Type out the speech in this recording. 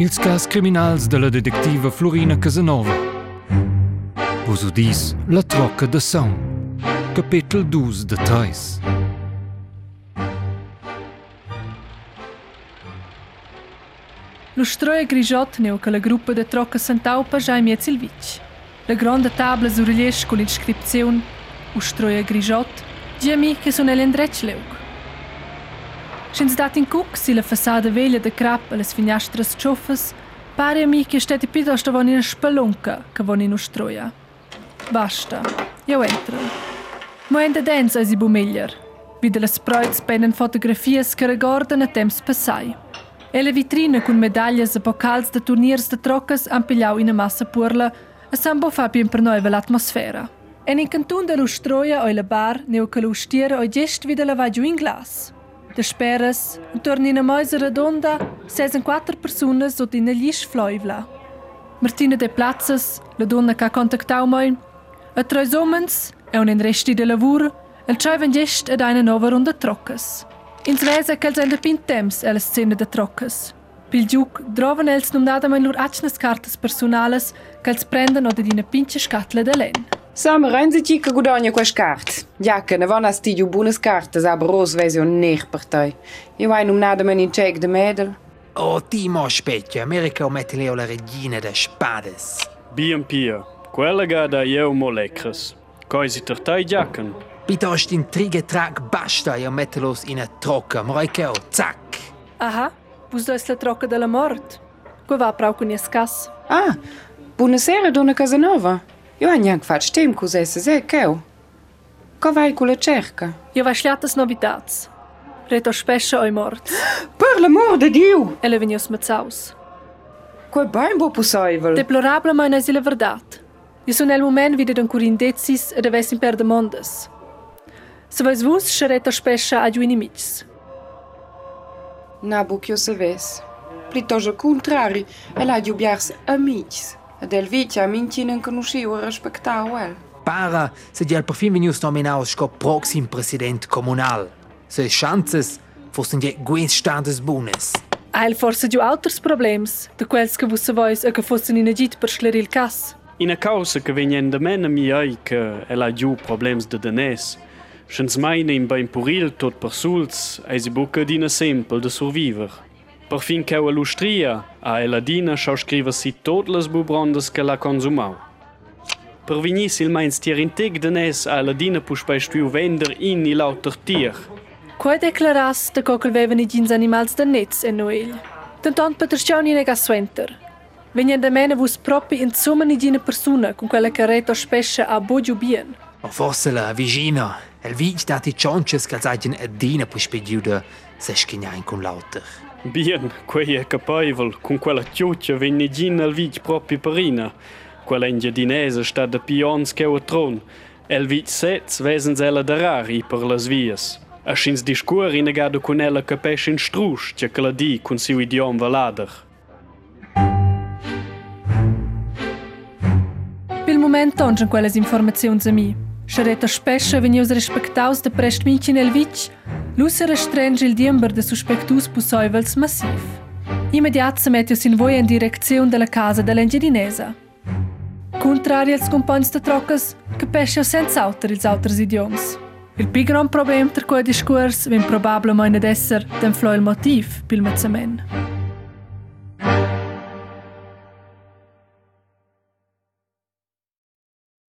Ils cas criminals della detectiva Florina Casanova. Vos udis La trocca de son. Capítulo 12 de Tais. Lo stroia grigiot neu che la gruppa de trocca sentau pa già miez il vic. La grande tabla surlies con l'inscripzione U stroia grigiot, Giami che sono l'endrec leuk. Schins dat in cuc si la fassada veglia de crap a las finastras ciuffas, pare a mi che steti piuttosto von in spelunca che von in ustroia. Basta, io entro. Mo enda dens a si bumeglier. Vide las sproits penen fotografias che regordano a temps passai. E la vitrina con medaglias e pokals de turniers de troccas han pigliau in a massa purla e sambo fa bien per noi l'atmosfera. En in cantun de l'ustroia oi la bar neu che l'ustiera oi gest vida la vagiu in glas. Das Perras, intorno in einer mesa redonda, sedem Personen pessoas in einer lhes floivla. Martina de Platzes, die Donne que Kontakt contactou mãe, a três homens, é um enreste de lavur, el chaiven gest ad eine nova runda trocas. Ins Wesen kell sein der Pintems, ela Szene de trocas. Pil giuc, droven els num nada mein lur acnes cartas personales, kells prenden oder dine pinche scatle de len. Samen reinsetjiker godanha e com as cartas. Jaca, na vana stilho bunas cartas, abroso vezio ner partei. Eu ai nominada manincheck de medel. Oh, Timo, aspetta, America omette leo la regina da spades. Bien pia, quella gada eu molecras. Coisi tartai jacan. Piuttosto in triga trac basta e mettelos in a troca, moraikeo, zac. Aha, bus dois la troca della mort. Qua va prau con ias cas. Ah, buonasera, donna Casanova. Neanche fatto tempo cos'è se che Co vai con la cerca? Io va schliatas novitats. Reto spescia oi mort. Per l'amor de Dio! E le venius mazzaus. Quel bain bo possibile. Deplorabla ma nesi la verdad. Io sono nel moment vide d'un curin decis ed avessim per de mondes. Se vais vus, xereto spescia a giù inimics. Na bu che io saves. Plitoso contrari, ela ha giubiars amics. Ed el vice a minci non conoscivo e rispettavo el. Para, se di al perfin venius nominaus sco proxim president comunal. Se chances fossen je guins standes bunes. Eil forse giù auters problems, de quels che vus vois e che fossen in agit per schleril cas. Ina causa che venien de mena mi ai che ela ha giù problems de denes. Schens meine in beim puril tot per sulz, ei si buca dina sempel de surviver. Per fin che a lustria, a ela dina schau scriver si tot les bubrondes che la consumau. Per vinis il meins tier integ denes a ela dina pus bei stuiu vender in i lauter tier. Quai declaras de coquel veven i gins animals de netz en noel. Tentant Peterstian in ega swenter. Venien de mena vus propi in summa ni gina persona con quella che reto spescia a bogiu bien. O forse la vigina, el vic dati cionches che alzagen a dina pus pediuda se schignain con lauter. Bien, quei è capaivel, con quella ciuccia venne gin al vic propi perina. Quella ingedinese sta de pions che o tron. El vic sets vesens ella de rari per las vias. A schins discur in negado con ella capesce in strusch, che che la di con siu idiom valader. Pil moment tongen quelles informaziuns a mi. Xereta spescia venius respectaus de prest minci nel Lucera estrange il diember da suspectus pussoivels massiv. Immediat se metio sin voia in direzione della casa dell'engiadinesa. Contrari als compagni de trocas, che pesce senza autor ils autres idioms. Il più grande problema tra quei discorsi vien probabilmente ad essere d'enfloi il motiv, pil mazzament.